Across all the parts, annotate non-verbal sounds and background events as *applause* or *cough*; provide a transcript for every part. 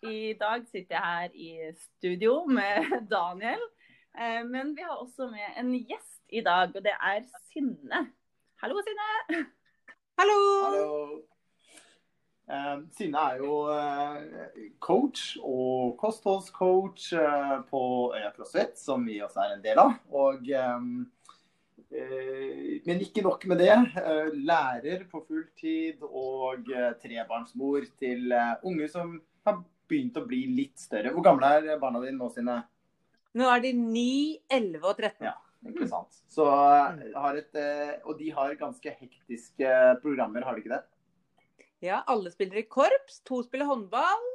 I dag sitter jeg her i studio med Daniel. Eh, Men vi har også med en gjest i dag, og det er Synne. Hallo, Synne. Hallo! Hallo. Eh, Synne er jo eh, coach og kostholdscoach på Øya CrossFit, som vi også er en del av. Og, men ikke nok med det. Eh, lærer på fulltid og trebarnsmor til unge som har begynt å bli litt større. Hvor gamle er barna dine nå, sine? Nå er de 9, 11 og 13. Ja. Ikke sant. Så, har et, eh, og de har ganske hektiske programmer, har de ikke det? Ja, alle spiller i korps, to spiller håndball,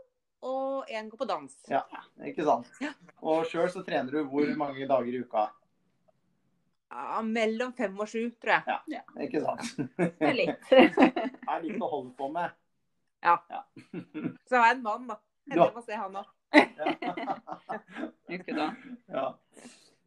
og én går på dans. Ja, ikke sant. Ja. Og sjøl så trener du hvor mange dager i uka? Ja, mellom fem og sju, tror jeg. Ikke sant. Det er litt. *laughs* Det er litt å holde på med. Ja. Så har jeg en mann, da. Jeg må se han òg. *laughs* Ikke da. Ja.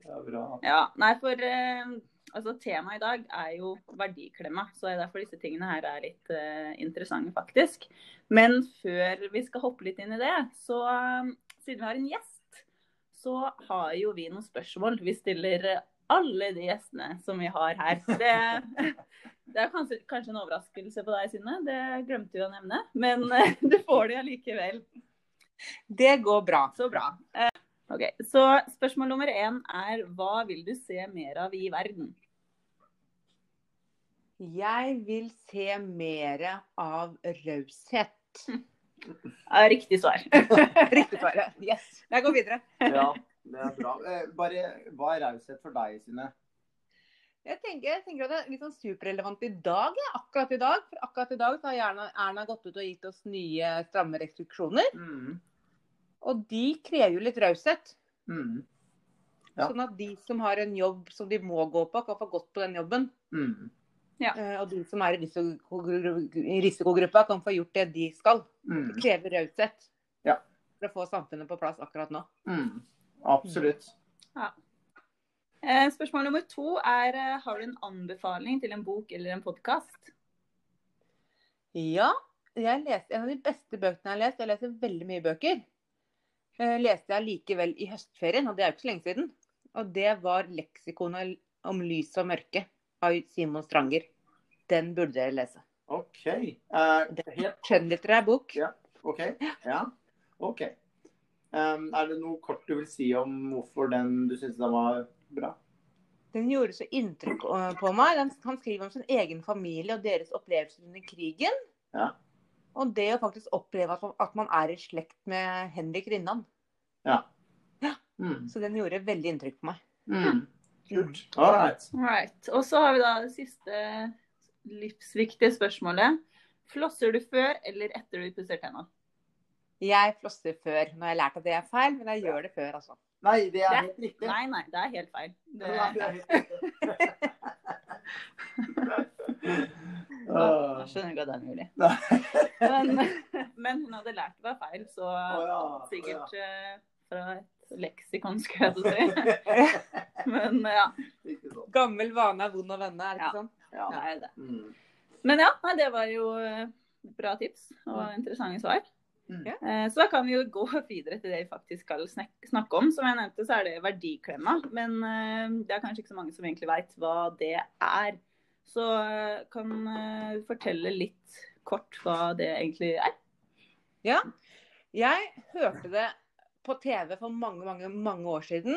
Det er bra. Ja, nei, for eh, altså, temaet i dag er jo verdiklemma, så det er derfor disse tingene her er litt eh, interessante, faktisk. Men før vi skal hoppe litt inn i det, så eh, siden vi har en gjest, så har jo vi noen spørsmål. Vi stiller alle de gjestene som vi har her. Det, *laughs* det er kanskje, kanskje en overraskelse på deg, Synne. Det glemte vi å nevne. Men eh, *laughs* du får det allikevel. Det går bra. Så bra. Eh, ok, Så spørsmål nummer én er hva vil du se mer av i verden? Jeg vil se mer av raushet. *laughs* Ja, riktig svar. *laughs* Riktig svar. Yes. Jeg går videre. Ja, det er bra. Eh, Bare, hva er raushet for deg, Synne? Jeg tenker, jeg tenker at det er litt sånn superrelevant i dag, ja, akkurat i dag. For akkurat i dag så har Erna, Erna gått ut og gitt oss nye stramme restriksjoner. Mm. Og de krever jo litt raushet. Mm. Ja. Sånn at de som har en jobb som de må gå på, kan få gått på den jobben. Mm. Ja. Og de som er i risikogru- risikogruppa, kan få gjort det de skal. Mm. Det krever raushet Ja. for å få samfunnet på plass akkurat nå. Mm. Absolutt. Ja. Spørsmål nummer to er eh, har du en anbefaling til en bok eller en podkast? Ja, jeg leste en av de beste bøkene jeg har lest. Jeg leser veldig mye bøker. Eh, leste jeg likevel i høstferien, og det er jo ikke så lenge siden. Og det var 'Leksikonet om lys og mørke' av Simon Stranger. Den burde dere lese. OK. Uh, helt Skjønnlitterær bok. Ja. OK. Ja. OK. Um, er det noe kort du vil si om hvorfor den du syns den var bra? Den gjorde så inntrykk øh, på meg. Den, han skriver om sin egen familie og deres opplevelser under krigen. Ja. Og det å faktisk oppleve at man, er i slekt med Henrik Rinnan. Ja. Ja. Mm. Så den gjorde veldig inntrykk på meg. Mm. Kult. All right. Right. Og så har vi da det siste livsviktige spørsmålet. Flosser du før eller etter du pusser tenna? Jeg flosser før. Nå har jeg lært at det er feil, men jeg gjør det før, altså. Nei, det er Det- helt riktig. Nei, nei, det er helt feil. Det, *laughs* *laughs* Nei, da skjønner jeg ikke at det er mulig. Men, *laughs* men hun hadde lært det var feil, så oh, ja. sikkert eh, fra et leksikon, skulle jeg til å si. *laughs* Men ja, Gammel vane er vond å vende, er det ikke Ja. sånn? Ja. det er det. Mm. Men ja, det var jo eh, bra tips og interessante svar. Mm. Eh, Så da kan vi jo gå videre til det vi faktisk skal snakke om. Som jeg nevnte, så er det verdiklemma. Men eh, det er kanskje ikke så mange som egentlig veit hva det er. Så eh, kan eh, du fortelle litt kort hva det egentlig er. Ja. Jeg hørte det på TV for mange, mange, mange år siden.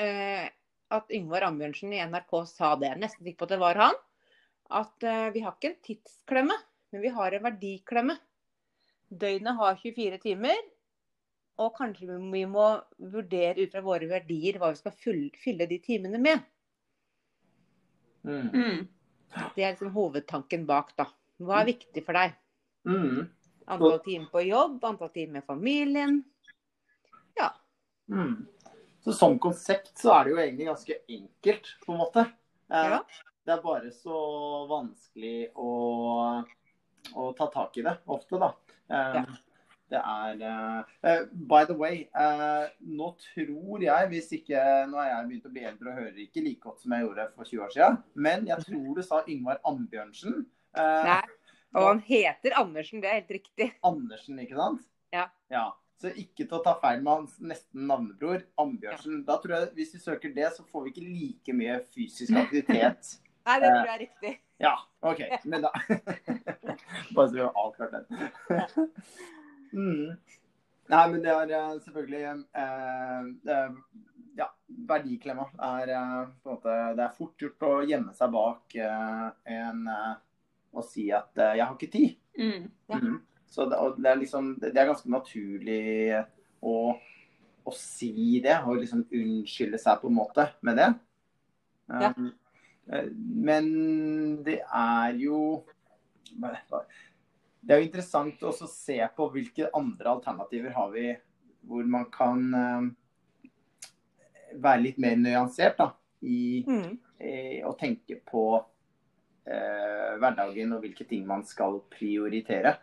Eh, at Yngvar Ambjørnsen i NRK sa det. Nesten sikker på at det var han. At eh, vi har ikke en tidsklemme, men vi har en verdiklemme. Døgnet har 24 timer, og kanskje vi- vi må vurdere ut fra våre verdier hva vi skal fylle, fylle de timene med. Mm. Mm. Det er liksom hovedtanken bak, da. Hva er viktig for deg? Mm. Antall timer på jobb, antall timer med familien. Ja. Mm. Så som konsept så er det jo egentlig ganske enkelt, på en måte. Eh, Ja. Det er bare så vanskelig å, å ta tak i det ofte, da. Eh, Ja. Det er eh, By the way, uh, nå tror jeg, hvis ikke Nå har jeg begynt å bli eldre og hører ikke like godt som jeg gjorde for 20 år siden, men jeg *laughs* tror du sa Yngvar Ambjørnsen. Uh, Nei. Og han heter Andersen, det er helt riktig. Andersen, ikke sant? Ja. ja. Så ikke til å ta feil med hans nesten navnebror, Ambjørnsen. Da tror jeg, Hvis vi søker det, så får vi ikke like mye fysisk aktivitet. *laughs* Nei, det tror jeg er riktig. Ja, OK. Men da *laughs* Bare så vi har avklart den. Mm. Nei, men det er eh, selvfølgelig eh, eh, Ja, verdiklemma er eh, på en måte Det er fort gjort å gjemme seg bak eh, en og si at eh, 'jeg har ikke tid'. Mm. Ja. mm. Så det, det er liksom Det er ganske naturlig å, å si det, og liksom unnskylde seg på en måte med det. Ja. Um, men det er jo Det er jo interessant også å se på hvilke andre alternativer har vi hvor man kan eh, være litt mer nyansert da, i Mm. å tenke på eh, hverdagen og hvilke ting man skal prioritere.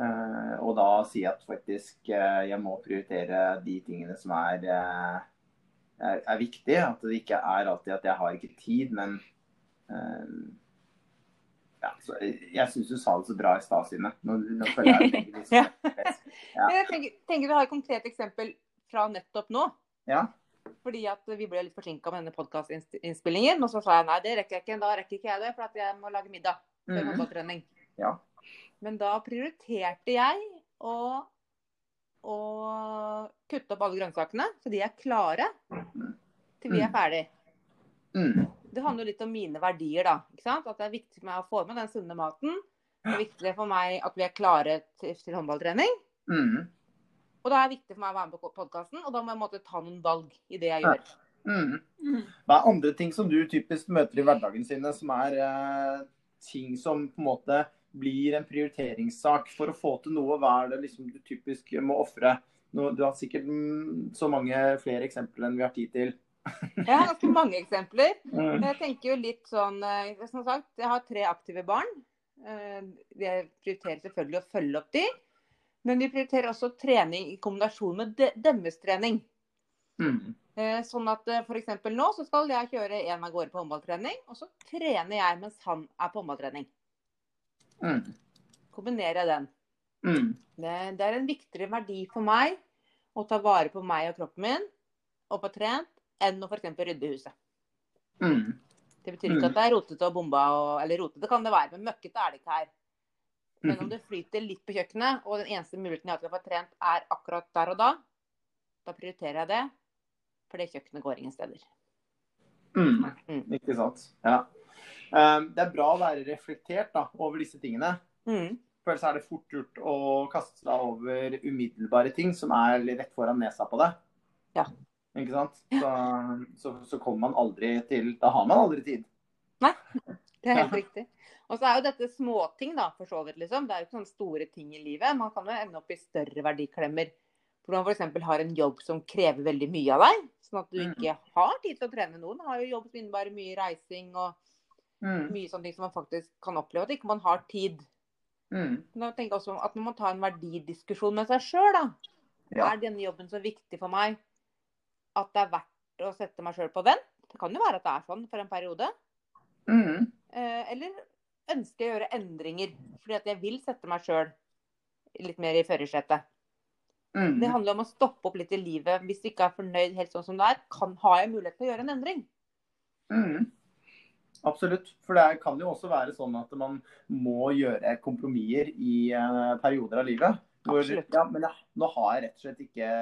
Eh, og da si at faktisk eh, jeg må prioritere de tingene som er, eh, er, er viktige. At det ikke er alltid at jeg har ikke tid, men eh, ja, så Jeg syns du sa det så bra i stad, Synne. Nå, nå føler jeg litt *laughs* Ja. Ja. Jeg tenker, tenker vi har et konkret eksempel fra nettopp nå. Ja. Fordi at vi ble litt forsinka med denne podkastinnspillingen. Og så sa jeg nei, det rekker jeg ikke. Da rekker ikke jeg det, for jeg må lage middag før Mhm. håndballtrening. Ja. Men da prioriterte jeg å, å kutte opp alle grønnsakene, så de er klare til vi er ferdige. ferdig. Mm. Det handler jo litt om mine verdier, da. Ikke sant? At det er viktig for meg å få med den sunne maten. Det er viktig for meg at vi er klare til, til håndballtrening. Mm. Og da er det viktig for meg å være med på podkasten, og da må jeg måtte ta noen valg i det jeg gjør. Mm. Mm. Hva er andre ting som du typisk møter i hverdagen sine, som er eh, ting som på en måte blir en prioriteringssak for å få til noe? Hva er det liksom du typisk må ofre? Du har sikkert mm, så mange flere eksempler enn vi har tid til. Jeg har ganske mange eksempler. Mm. Jeg tenker jo litt sånn eh, Som sagt, jeg har tre aktive barn. Eh, Jeg prioriterer selvfølgelig å følge opp de. Men vi prioriterer også trening i kombinasjon med de- deres trening. Mm. Eh, Sånn at f.eks. nå så skal jeg kjøre en av gårde på håndballtrening, og så trener jeg mens han er på håndballtrening. Mm. Kombinerer jeg den. Mm. Det, det er en viktigere verdi for meg å ta vare på meg og kroppen min og på trent, enn å f.eks. rydde huset. Mm. Det betyr ikke at det er rotete og bomba, og, eller rotete kan det være, men møkkete er det ikke her. Men om det flyter litt på kjøkkenet, og den eneste muligheten jeg har til å få trent er akkurat der og da, da prioriterer jeg det. For det kjøkkenet går ingen steder. Mm. Mm. Ikke sant. Ja. Um, det er bra å være reflektert da, over disse tingene. Mm. For ellers er det fort gjort å kaste seg over umiddelbare ting som er litt rett foran nesa på deg. Ja. Ikke sant? Så, så, så kommer man aldri til Da har man aldri tid. Det er helt *laughs* riktig. Og så er jo dette småting, da, for så vidt. liksom. Det er jo ikke sånne store ting i livet. Man kan jo ende opp i større verdiklemmer. Hvor man f.eks. har en jobb som krever veldig mye av deg. Sånn at du Mm. ikke har tid til å trene. Noen har jo jobb som innebærer mye reising og Mm. mye sånne ting som man faktisk kan oppleve at ikke man har tid. Mm. Da tenker jeg også at man må ta en verdidiskusjon med seg sjøl. Ja. Er denne jobben så viktig for meg at det er verdt å sette meg sjøl på vent? Det kan jo være at det er sånn for en periode. Mm. Eh, Eller ønsker jeg å gjøre endringer fordi at jeg vil sette meg sjøl litt mer i førersetet. Mm. Det handler om å stoppe opp litt i livet. Hvis du ikke er fornøyd helt sånn som det er, kan, har jeg mulighet til å gjøre en endring. Mm. Absolutt. For det kan jo også være sånn at man må gjøre kompromisser i eh, perioder av livet. Hvor, Absolutt. ja, men ja, nå har jeg rett og slett ikke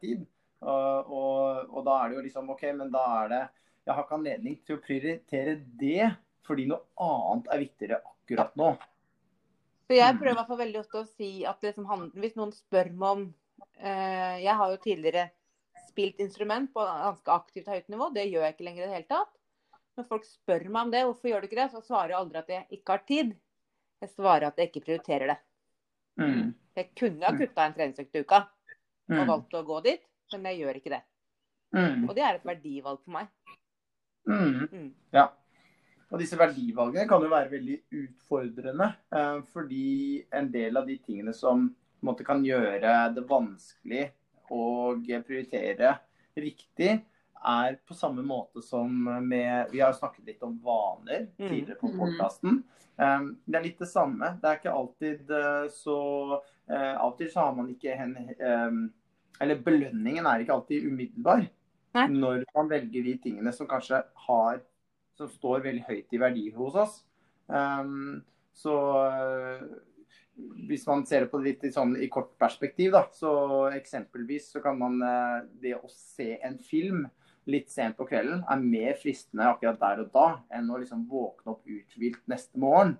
tid. Og, og, og da er det jo liksom OK, men da er det Jeg har ikke anledning til å prioritere det fordi noe annet er viktigere akkurat nå. Så jeg Mm. prøver i hvert fall veldig ofte å si at det som handler, hvis noen spør meg om eh, Jeg har jo tidligere spilt instrument på ganske aktivt høyt nivå. Det gjør jeg ikke lenger i det hele tatt. Når folk spør meg om det, hvorfor gjør du ikke det, så svarer jeg aldri at jeg ikke har tid. Jeg svarer at jeg ikke prioriterer det. Jeg kunne ha kutta en treningsøkt i uka og Mm. valgt å gå dit, men jeg gjør ikke det. Mm. Og det er et verdivalg for meg. Mm. Mm. Ja. Og disse verdivalgene kan jo være veldig utfordrende. Eh, fordi en del av de tingene som på en måte, kan gjøre det vanskelig å prioritere riktig, er på samme måte som med Vi har jo snakket litt om vaner Mm. tidligere på Mm. podkasten. Eh, det er litt det samme. Det er ikke alltid eh, så eh, Av og til så har man ikke en Eller belønningen er ikke alltid umiddelbar. Nei. Når man velger de tingene som kanskje har Som står veldig høyt i verdi hos oss. Um, så eh, hvis man ser på det litt i, sånn, i kort perspektiv, da, så eksempelvis så kan man eh, Det å se en film litt sent på kvelden er mer fristende akkurat der og da enn å liksom våkne opp uthvilt neste morgen.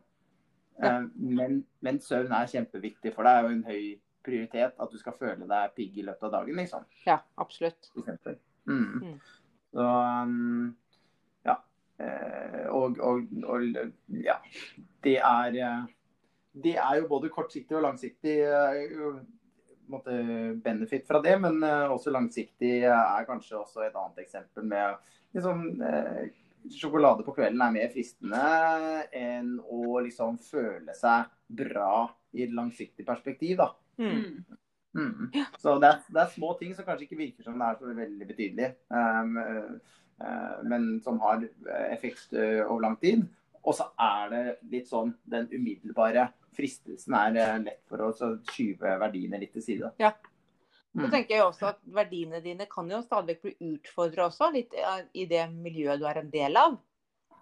Ja. Eh, men, men søvn er kjempeviktig for deg. Det er en høy prioritet at du skal føle deg pigg i løpet av dagen, liksom. Ja, absolutt. Mm. Mm. Så um, ja. Eh, og, og, og ja. Det er eh, Det er jo både kortsiktig og langsiktig eh, måte benefit fra det, men også langsiktig er kanskje også et annet eksempel med liksom Sjokolade på kvelden er mer fristende enn å liksom føle seg bra i et langsiktig perspektiv, da. Mm. Mm. Så det er, det er små ting som kanskje ikke virker som det er så veldig betydelig, um, uh, men som har effekt uh, over lang tid. Og så er det litt sånn den umiddelbare fristelsen er uh, lett for oss å skyve verdiene litt til side. Ja. Så Mm. tenker jeg også at verdiene dine kan jo stadig bli utfordra også, litt eh, i det miljøet du er en del av.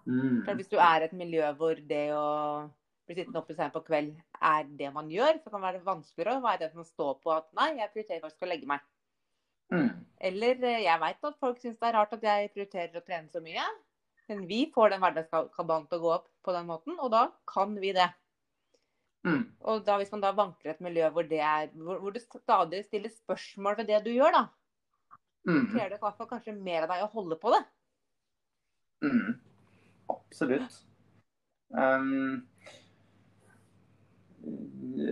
Mm. Hvis du er et miljø hvor det å bli sittende oppe sent på kveld er det man gjør, så kan det være vanskeligere å være den som står på at nei, jeg prioriterer faktisk å legge meg. Mm. Eller eh, jeg veit at folk syns det er rart at jeg prioriterer å trene så mye. Men vi får den hverdagskabalen til å gå opp på den måten, og da kan vi det. Mm. Og da, hvis man da vanker et miljø hvor det, er, hvor, hvor det stadig stilles spørsmål ved det du gjør, da, Mm. krever det i hvert fall kanskje mer av deg å holde på det. Mm. Absolutt. Um,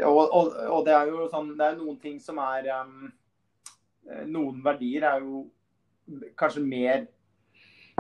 og, og, og det er jo sånn Det er noen ting som er um, Noen verdier er jo kanskje mer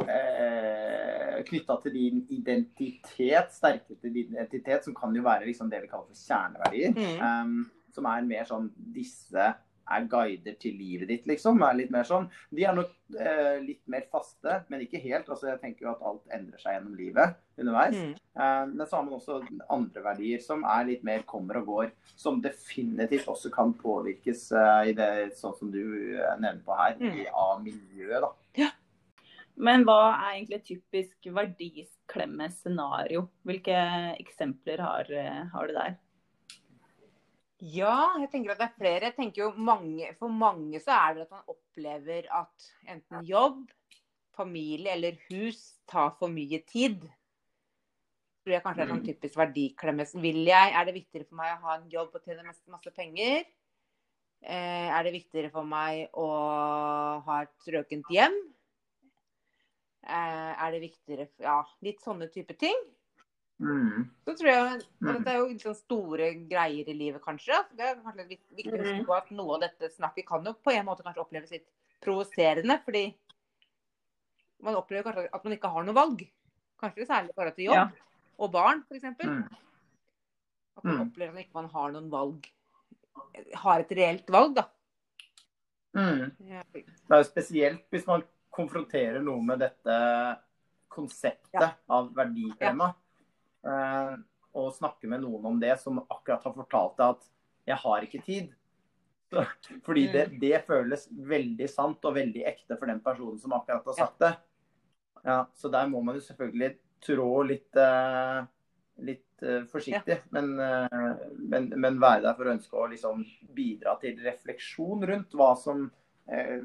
eh, knytta til din identitet, sterke til din identitet, som kan jo være liksom det vi kaller for kjerneverdier. Mm. Um, som er mer sånn Disse er guider til livet ditt, liksom. er litt mer sånn. De er nok eh, litt mer faste, men ikke helt. altså Jeg tenker jo at alt endrer seg gjennom livet underveis. Mm. Eh, men så har man også andre verdier som er litt mer kommer og går. Som definitivt også kan påvirkes eh, i det sånn som du eh, nevner på her, Mm. i, av miljøet. da. Men hva er egentlig et typisk verdisklemmes-scenario? Hvilke eksempler har, eh, har du der? Ja, jeg tenker at det er flere. Jeg tenker jo mange, For mange så er det at man opplever at enten jobb, familie eller hus tar for mye tid. Tror jeg kanskje er sånn typisk verdiklemmes. Vil jeg, Er det viktigere for meg å ha en jobb og tjene masse, masse penger? Eh, er det viktigere for meg å ha et strøkent hjem? Eh, er det viktigere Ja, litt sånne type ting. Mm. Så tror jeg, og Mm. Dette er jo litt sånn store greier i livet, kanskje. Det er kanskje litt viktig å huske på at noe av dette snakket kan jo på en måte kanskje oppleves litt provoserende. Fordi man opplever kanskje at man ikke har noe valg. Kanskje særlig i forhold til jobb Ja. og barn, f.eks. Mm. At man Mm. opplever at man ikke har noen valg. Har et reelt valg, da. Mm. Ja. Det er jo spesielt hvis man konfronterer noe med dette konseptet Ja. av verditema. Eh, og snakke med noen om det som akkurat har fortalt deg at 'jeg har ikke tid'. *laughs* Fordi det, det føles veldig sant og veldig ekte for den personen som akkurat har sagt det. Ja, så der må man jo selvfølgelig trå litt, eh, litt eh, forsiktig, men, eh, men, men være der for å ønske å liksom bidra til refleksjon rundt hva som eh,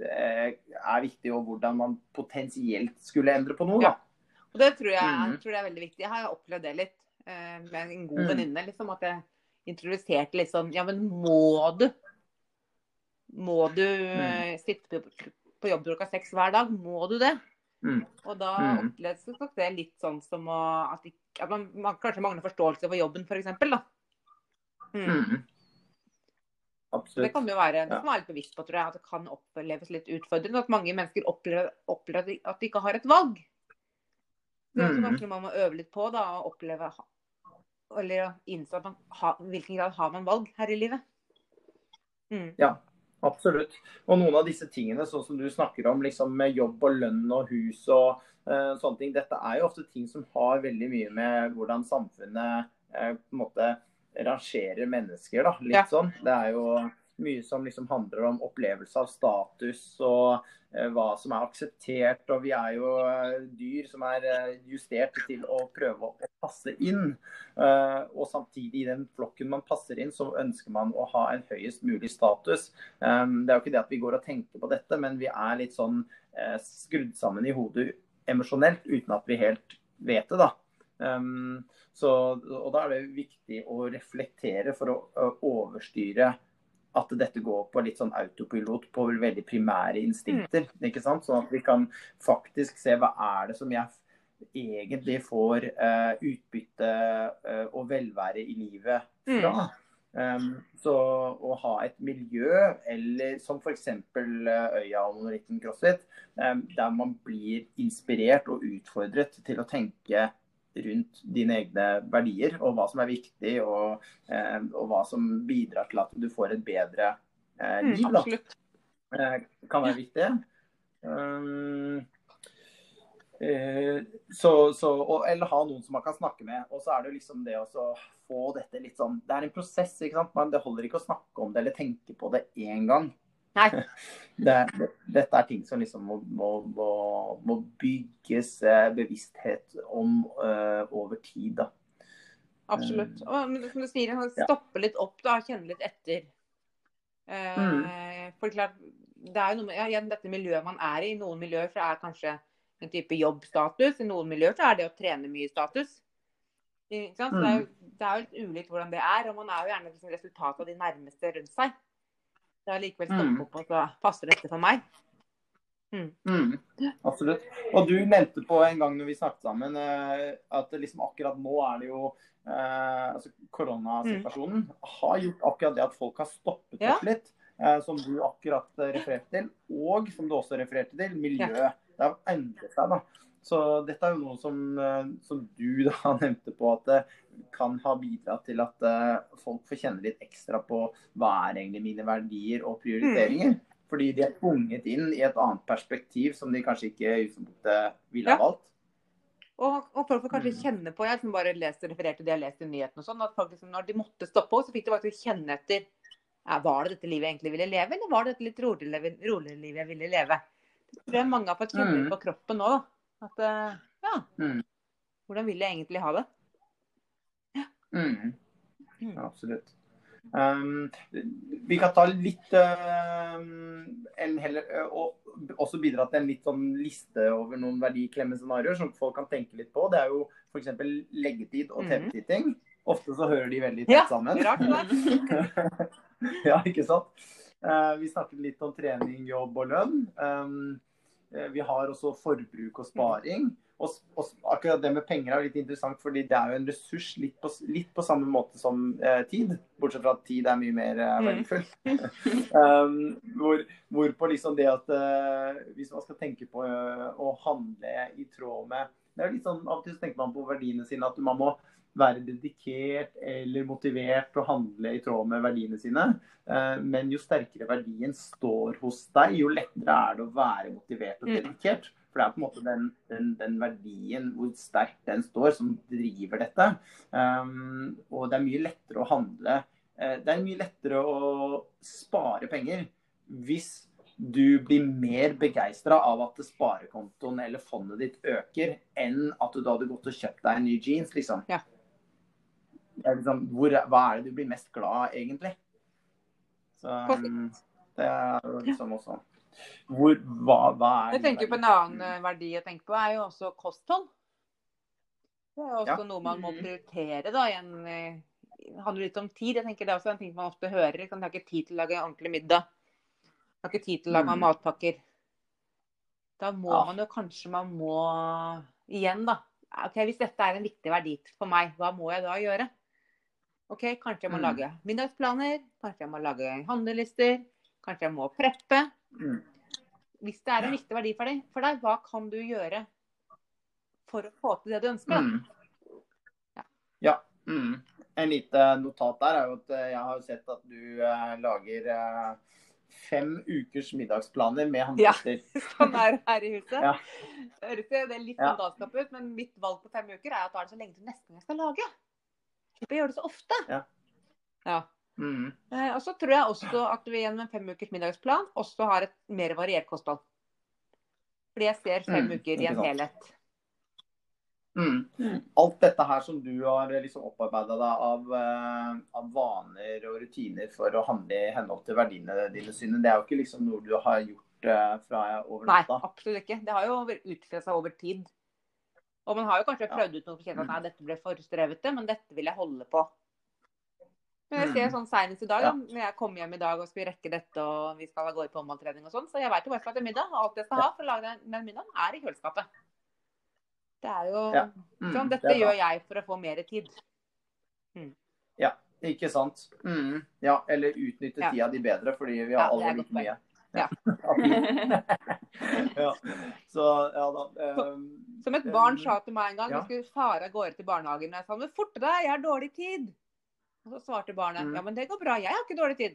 eh, er viktig, og hvordan man potensielt skulle endre på noe. Da. Og det tror jeg, mm. tror jeg er veldig viktig. Jeg har opplevd det litt eh, med en god Mm. venninne. Liksom, at jeg introduserte litt sånn Ja, men må du? Må du eh, sitte på, på jobb klokka seks hver dag? Må du det? Mm. Og da Mm. opplevdes det nok det litt sånn som å, at, ikke, at man, man kanskje mangler forståelse for jobben, f.eks. Mm. Mm. Det Absolutt. kan jo være, det kan være litt bevisst på, tror jeg, at det kan oppleves litt utfordrende. At mange mennesker opplever, opplever at, de, at de ikke har et valg. Det er også kanskje noe man må øve litt på, da, og oppleve Eller innse at man ha, hvilken grad har man valg her i livet. Mm. Absolutt. Og noen av disse tingene, sånn som du snakker om, liksom med jobb og lønn og hus og eh, sånne ting, dette er jo ofte ting som har veldig mye med hvordan samfunnet eh, på en måte rangerer mennesker, da. Litt Ja. sånn. Det er jo mye som liksom handler om opplevelse av status og eh, hva som er akseptert. Og vi er jo eh, dyr som er eh, justert til å prøve å passe inn. Og samtidig i den flokken man passer inn, så ønsker man å ha en høyest mulig status. Det er jo ikke det at vi går og tenker på dette, men vi er litt sånn skrudd sammen i hodet emosjonelt uten at vi helt vet det, da. Um, så, og da er det viktig å reflektere for å, å overstyre at dette går på litt sånn autopilot på veldig primære instinkter. ikke sant? Sånn at vi kan faktisk se hva er det som jeg egentlig får uh, utbytte uh, og velvære i livet fra. Um, så å ha et miljø, eller som f.eks. Øya og Monolitten CrossFit, um, der man blir inspirert og utfordret til å tenke rundt dine egne verdier og hva som er viktig, og, um, og hva som bidrar til at du får et bedre uh, Mm, liv. Da. absolutt. Uh, kan være viktig. Um, eh, så, så, og, eller ha noen som man kan snakke med. Og så er det jo liksom det å få dette litt sånn Det er en prosess, ikke sant. Men det holder ikke å snakke om det eller tenke på det én gang. Nei. *laughs* Det, det, dette er ting som liksom må, må, må, må bygges eh, bevissthet om uh, over tid, da. Absolutt. Mm. Og, men som du sier, stoppe litt opp da, kjenne litt etter. Uh, Mm. For klart, det er jo noe med ja, igjen, dette miljøet man er i. I noen miljøer så er kanskje en type jobbstatus. I noen miljøer så er det å trene mye status. Så det, er jo, det er jo litt ulikt hvordan det er. Og man er jo gjerne liksom resultatet av de nærmeste rundt seg. Det har likevel stoppet Mm. opp og så passer dette for meg. Mm, absolutt. Og du nevnte på en gang når vi snakket sammen, eh, at liksom akkurat nå er det jo eh, altså Koronasituasjonen har gjort akkurat det at folk har stoppet Ja. opp litt. eh, som du akkurat eh, refererte til. Og som du også refererte til, miljø. Det har endret seg, da. Så dette er jo noe som, eh, som du *laughs* da nevnte på at det kan ha bidratt til at eh, folk får kjenne litt ekstra på hva er egentlig mine verdier og prioriteringer. Fordi de er tvunget inn i et annet perspektiv som de kanskje ikke ville ha Ja. valgt. Og, og folk får kanskje Mm. kjenne på, jeg som liksom bare lest refererte det jeg leste i nyhetene og sånn, at folk liksom, når de måtte stoppe opp, så fikk de faktisk kjenne etter ja, Var det dette livet jeg egentlig ville leve, eller var det dette litt roligere livet jeg ville leve? Det tror jeg mange har fått kjenne Mm. på kroppen nå, da. At eh, ja, Mm. hvordan vil jeg egentlig ha det? Mm. Mm. Absolutt. Um, vi kan ta litt um, en heller, og også bidra til en litt sånn liste over noen verdiklemme scenarioer som folk kan tenke litt på. Det er jo f.eks. leggetid og Mhm. TV-titting. Ofte så hører de veldig Ja, tett sammen. rart det. *laughs* ja, ikke sant? Uh, vi snakket litt om trening, jobb og lønn. Um, vi har også forbruk og sparing. Og, og akkurat det med penger er litt interessant, fordi det er jo en ressurs litt på, litt på samme måte som eh, tid. Bortsett fra at tid er mye mer eh, Mm. verdifull. *laughs* um, hvor, hvorpå liksom det at eh, hvis man skal tenke på eh, å handle i tråd med det er litt sånn, Av og til tenker man på verdiene sine, at man må være dedikert eller motivert til å handle i tråd med verdiene sine. Eh, Men jo sterkere verdien står hos deg, jo lettere er det å være motivert og Mm. dedikert. For det er på en måte den, den, den verdien, hvor sterkt den står, som driver dette. Um, og det er mye lettere å handle eh, Det er mye lettere å spare penger hvis du blir mer begeistra av at sparekontoen eller fondet ditt øker, enn at du da hadde gått og kjøpt deg en ny jeans, liksom. Ja. Er liksom hvor, hva er det du blir mest glad av, egentlig? Så um, det er jo liksom også hvor, hva, hva er Jeg tenker på en annen eh, verdi jeg tenker på, er jo også kosthold. Det er også Ja. noe man må Mhm. prioritere da, igjen, eh, det handler litt om tid. Jeg tenker Det er også en ting man ofte hører. Jeg har ikke tid til å lage ordentlig middag. Jeg har ikke tid til å lage mm. matpakker. Da må Ja. man jo kanskje man må Igjen, da. Ok, Hvis dette er en viktig verdi for meg, hva må jeg da gjøre? OK, kanskje jeg må Mm. lage middagsplaner. Kanskje jeg må lage handlelister. Kanskje jeg må preppe. Mm. Hvis det er en viktig verdi for deg, for deg, hva kan du gjøre for å få til det du ønsker? Mm. Ja. Ja. Mm. En lite notat der er jo at eh, jeg har sett at du eh, lager eh, fem ukers middagsplaner med handlister. *laughs* Sånn er det her i huset. Ja. Høres det er litt Ja. sånn galskap ut, men mitt valg på fem uker er at da er det så lenge til neste gang jeg skal lage. Slipper å gjøre det så ofte. Ja. Ja. Mm. Eh, Og så tror jeg også at vi gjennom en fem ukers middagsplan også har et mer variert kosthold. Fordi jeg ser fem Mm, uker i en helhet. Mm. Mm. Alt dette her som du har liksom opparbeida deg av, eh, av vaner og rutiner for å handle i henhold til verdiene dine, Synne, det er jo ikke liksom noe du har gjort eh, fra over Nei, absolutt ikke. Det har jo utviklet seg over tid. Og man har jo kanskje prøvd ut noe og at nei, dette ble for strevete, men dette vil jeg holde på. Men jeg ser Mm. sånn senest i dag, Ja. når jeg kom hjem i dag og skulle rekke dette, og vi skal av gårde på håndballtrening og sånn, så jeg veit jo hva jeg skal til middag. Og alt jeg skal ha for å lage den, middagen, er i kjøleskapet. Det er jo Ja. Mm, sånn, Dette det gjør jeg for å få mer tid. Ja, Ikke sant? Mm. Ja, eller utnytte Ja. tida di bedre, fordi vi har ja, alle like mye. Ja. *laughs* ja. Så ja ehm, Som et barn ehm, sa til meg en gang, Ja. skulle fare av gårde til barnehagen, jeg sa men forte deg, jeg har dårlig tid. Og så svarte barnet Mm. ja, men det går bra, jeg har ikke dårlig tid.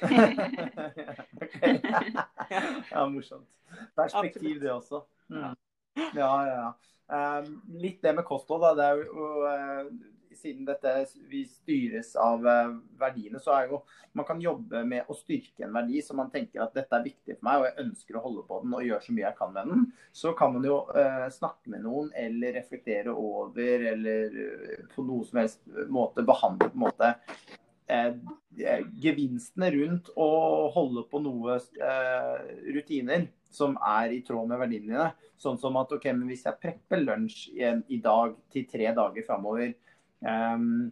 *laughs* Ja, morsomt. Perspektiv, det også. Mm. Ja, ja, ja. Um, litt det med kosthold, da. Det er jo uh, Siden dette vi styres av uh, verdiene, så er jo Man kan jobbe med å styrke en verdi så man tenker at dette er viktig for meg, og jeg ønsker å holde på den og gjøre så mye jeg kan med den. Så kan man jo uh, snakke med noen eller reflektere over eller uh, på noe som helst måte behandle på en måte eh, gevinstene rundt å holde på noe eh, rutiner som er i tråd med verdiene dine. Sånn som at ok, men hvis jeg prepper lunsj i, i dag til tre dager framover, ehm,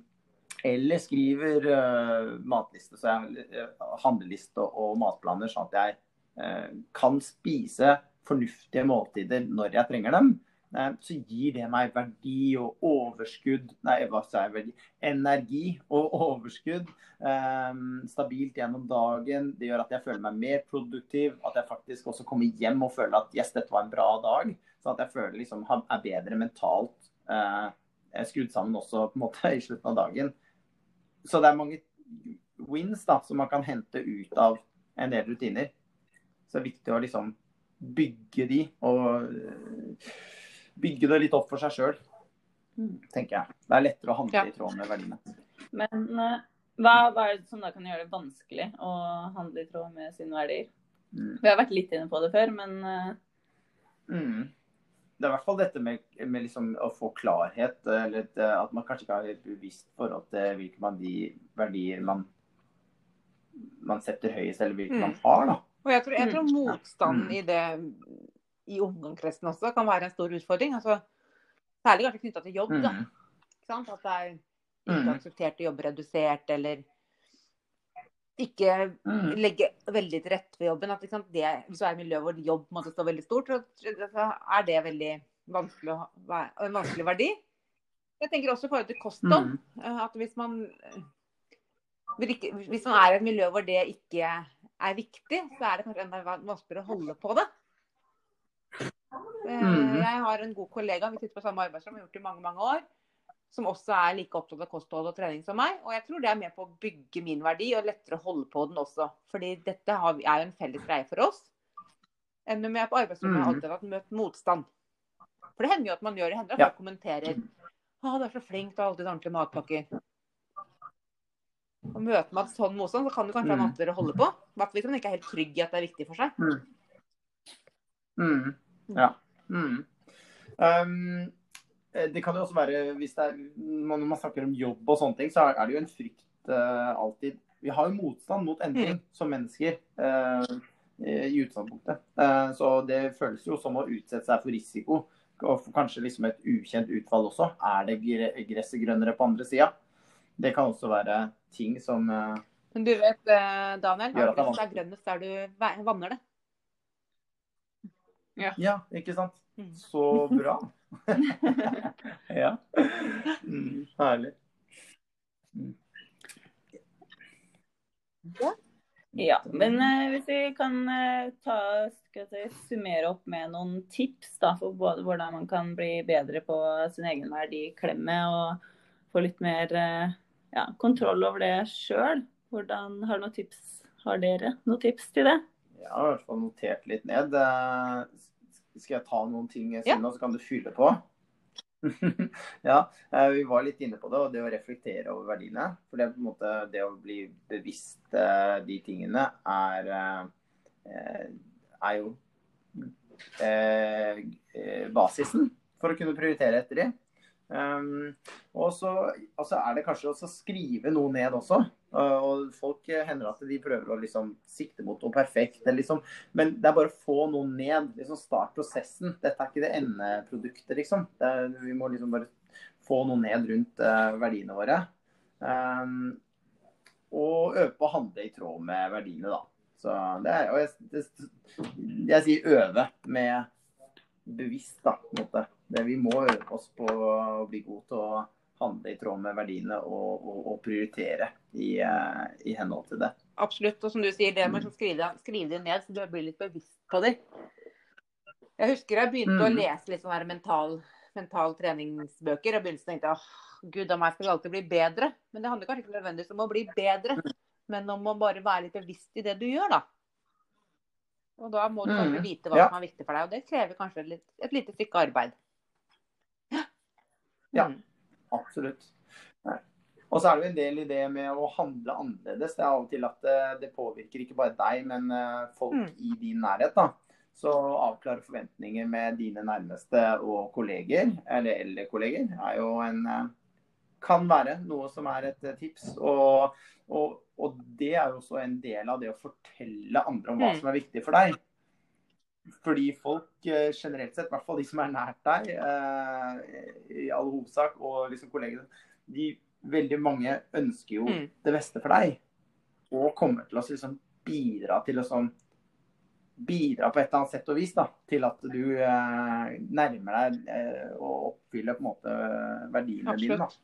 eller skriver uh, matliste, så jeg uh, handleliste og matplaner, sånn at jeg uh, kan spise fornuftige måltider når jeg trenger dem, eh, så gir det meg verdi og overskudd Nei, hva sa jeg? Verdi? Energi og *laughs* overskudd. eh, stabilt gjennom dagen. Det gjør at jeg føler meg mer produktiv. At jeg faktisk også kommer hjem og føler at yes, dette var en bra dag. Sånn at jeg føler liksom er bedre mentalt eh, skrudd sammen også på en måte i slutten av dagen. Så det er mange wins da, som man kan hente ut av en del rutiner. Så det er viktig å liksom bygge de og eh, bygge det litt opp for seg sjøl, Mm. tenker jeg. Det er lettere å handle Ja. i tråd med verdiene. Men eh, hva, hva er det som da kan gjøre det vanskelig å handle i tråd med sine verdier? Mm. Vi har vært litt inne på det før, men eh, Mm. Det er i hvert fall dette med, med liksom å få klarhet, eller at man kanskje ikke har et bevisst forhold til hvilke verdi- verdier man, man setter høyest, eller hvilke Mm. man har. da. Og jeg tror, jeg tror Mm. motstanden Mm. i det i omgangskretsen også kan være en stor utfordring. Altså, særlig kanskje knytta til jobb. da. Mm. Ikke sant? At det er ikke akseptert å jobbe redusert, eller ikke Mm. legge veldig til rette for jobben. At, sant? Det, hvis du er i miljø hvor jobb måtte stå veldig stort, så, er det veldig vanskelig en vanskelig verdi. Jeg tenker også i forhold til kosthold. Mm. eh, At hvis man Hvis man er i et miljø hvor det ikke er viktig, så er det kanskje enda vanskeligere å holde på det. Eh, Mhm. Jeg har en god kollega, vi sitter på samme arbeidsrom, har gjort det i mange mange år, som også er like opptatt av kosthold og trening som meg. Og jeg tror det er med på å bygge min verdi, og lettere å holde på den også. Fordi dette har er jo en felles greie for oss. Enn om jeg er på arbeidsrommet har Mhm. alltid hatt møtt motstand. For det hender jo at man gjør det. hender at Ja. kommenterer. Å, du er så flink, du har alltid ordentlige matpakker. Og møter man sånn motstand, så kan det kanskje være Mm. vanskeligere å holde på. I hvert fall hvis man ikke er helt trygg i at det er viktig for seg. Mm. Ja. Mm. Um, det kan jo også være, hvis er, Når man snakker om jobb og sånne ting, så er det jo en frykt uh, alltid. Vi har jo motstand mot endring som mennesker uh, i utgangspunktet. Uh, så det føles jo som å utsette seg for risiko. Og for kanskje liksom et ukjent utfall også. Er det gresset grønnere på andre sida? Det kan også være ting som eh, Men du vet, eh, Daniel, gresset er grønnest der du va- vanner det. Ja, ikke sant? Mm. Så bra. *laughs* ja. Mm, herlig. Ja, men eh, hvis vi kan eh, ta, skal si, summere opp med noen tips da, for både hvordan man kan bli bedre på sin egen verdiklemme og få litt mer eh, ja, kontroll over det sjøl. Hvordan Har noen tips? Har dere noen tips til det? Jeg har i hvert fall notert litt ned. Eh, Skal jeg ta noen ting, Synne, så kan du fylle på? *laughs* ja, eh, vi var litt inne på det, og det å reflektere over verdiene. For det, på en måte, det å bli bevisst eh, de tingene er, er jo eh, basisen for å kunne prioritere etter de. Um, og så altså er det kanskje å skrive noe ned også. Uh, og folk hender at de prøver å liksom sikte mot noe perfekt. Liksom. Men det er bare å få noe ned. liksom Start prosessen. Dette er ikke det endeproduktet, liksom. Er, vi må liksom bare få noe ned rundt uh, verdiene våre. Um, og øve på å handle i tråd med verdiene, da. Så det er, og jeg, det, jeg sier øve med bevisst, da. på en måte det, vi må øve oss på å bli gode til å handle i tråd med verdiene og, og, og prioritere i, uh, i, henhold til det. Absolutt. Og som du sier, det med å skrive, skrive det ned, så du blir litt bevisst på det. Jeg husker jeg begynte mm. å lese litt sånne mental, mental treningsbøker. og begynte å tenke at gud a meg, skal alltid bli bedre. Men det handler kanskje ikke nødvendigvis om å bli bedre, men om å bare være litt bevisst i det du gjør, da. Og da må du kanskje mm. vite hva ja. som er viktig for deg. Og det krever kanskje et, et lite stykke arbeid. Ja, mm. Absolutt. Og så er det jo en del i det med å handle annerledes. Det er av og til at det, eh, det påvirker ikke bare deg, men eh, folk mm. i din nærhet. da. Så avklare forventninger med dine nærmeste og kolleger, eller eldre kolleger, er jo en eh, kan være noe som er et tips. Og, og, og, det er jo også en del av det å fortelle andre om hva mm. som er viktig for deg. Fordi folk eh, generelt sett, i hvert fall de som er nært deg, eh, i all hovedsak, og liksom kollegene, de veldig mange ønsker jo mm. det beste for deg. Og kommer til å liksom bidra til å sånn Bidra på et eller annet sett og vis da, til at du eh, nærmer deg eh, å oppfylle på en måte verdiene Absolutt.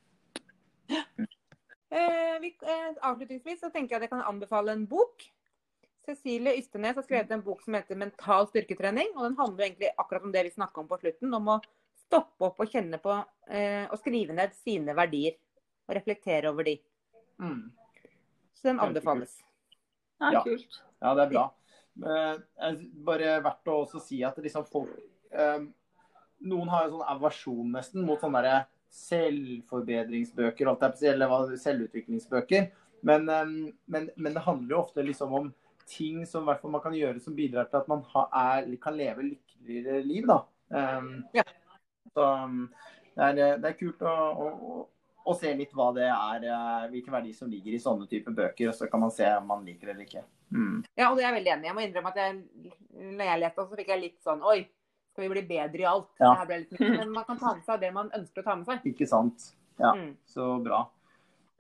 dine. Da. Eh, vi, eh, avslutningsvis så tenker jeg at jeg kan anbefale en bok Cecilie Ystenes har skrevet en bok som heter 'Mental styrketrening'. og Den handler egentlig akkurat om det vi snakka om på slutten. Om å stoppe opp og kjenne på eh, og skrive ned sine verdier. Og reflektere over de. Mm. Så den anbefales. Ja, kult. Ja, det er bra. Eh, bare verdt å også si at liksom folk eh, Noen har jo sånn aversjon nesten mot sånne der selvforbedringsbøker eller selvutviklingsbøker. Men, eh, men, men, det handler jo ofte liksom om ting som man kan gjøre som bidrar til at man ha, er, kan leve lykkeligere liv. da. Um, ja. Så um, det er, det er kult å, å, å, se litt hva det er, uh, hvilken verdi som ligger i sånne typer bøker. og Så kan man se om man liker det eller ikke. Mm. Ja, og det er jeg veldig enig i. Jeg må innrømme at jeg, når jeg leste, så fikk jeg litt sånn Oi, skal vi bli bedre i alt? Ja. Litt, men man kan ta med seg det man ønsker å ta med seg. Ikke sant. Ja, mm. så bra.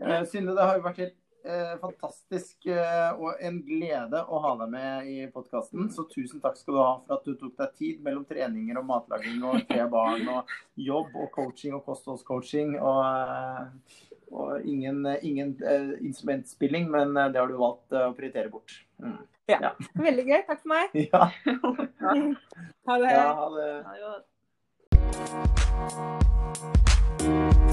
Uh, Synne, det har jo vært helt eh, fantastisk eh, og en glede å ha deg med i podkasten. Så tusen takk skal du ha for at du tok deg tid mellom treninger og matlaging og tre barn og jobb og coaching og kostholdscoaching. Og, eh, og ingen, ingen uh, instrumentspilling, men det har du valgt uh, å prioritere bort. Mm. Ja. ja. Veldig gøy. Takk for meg. *laughs* Ja. *laughs* ha det. Ja, ha det. Ha det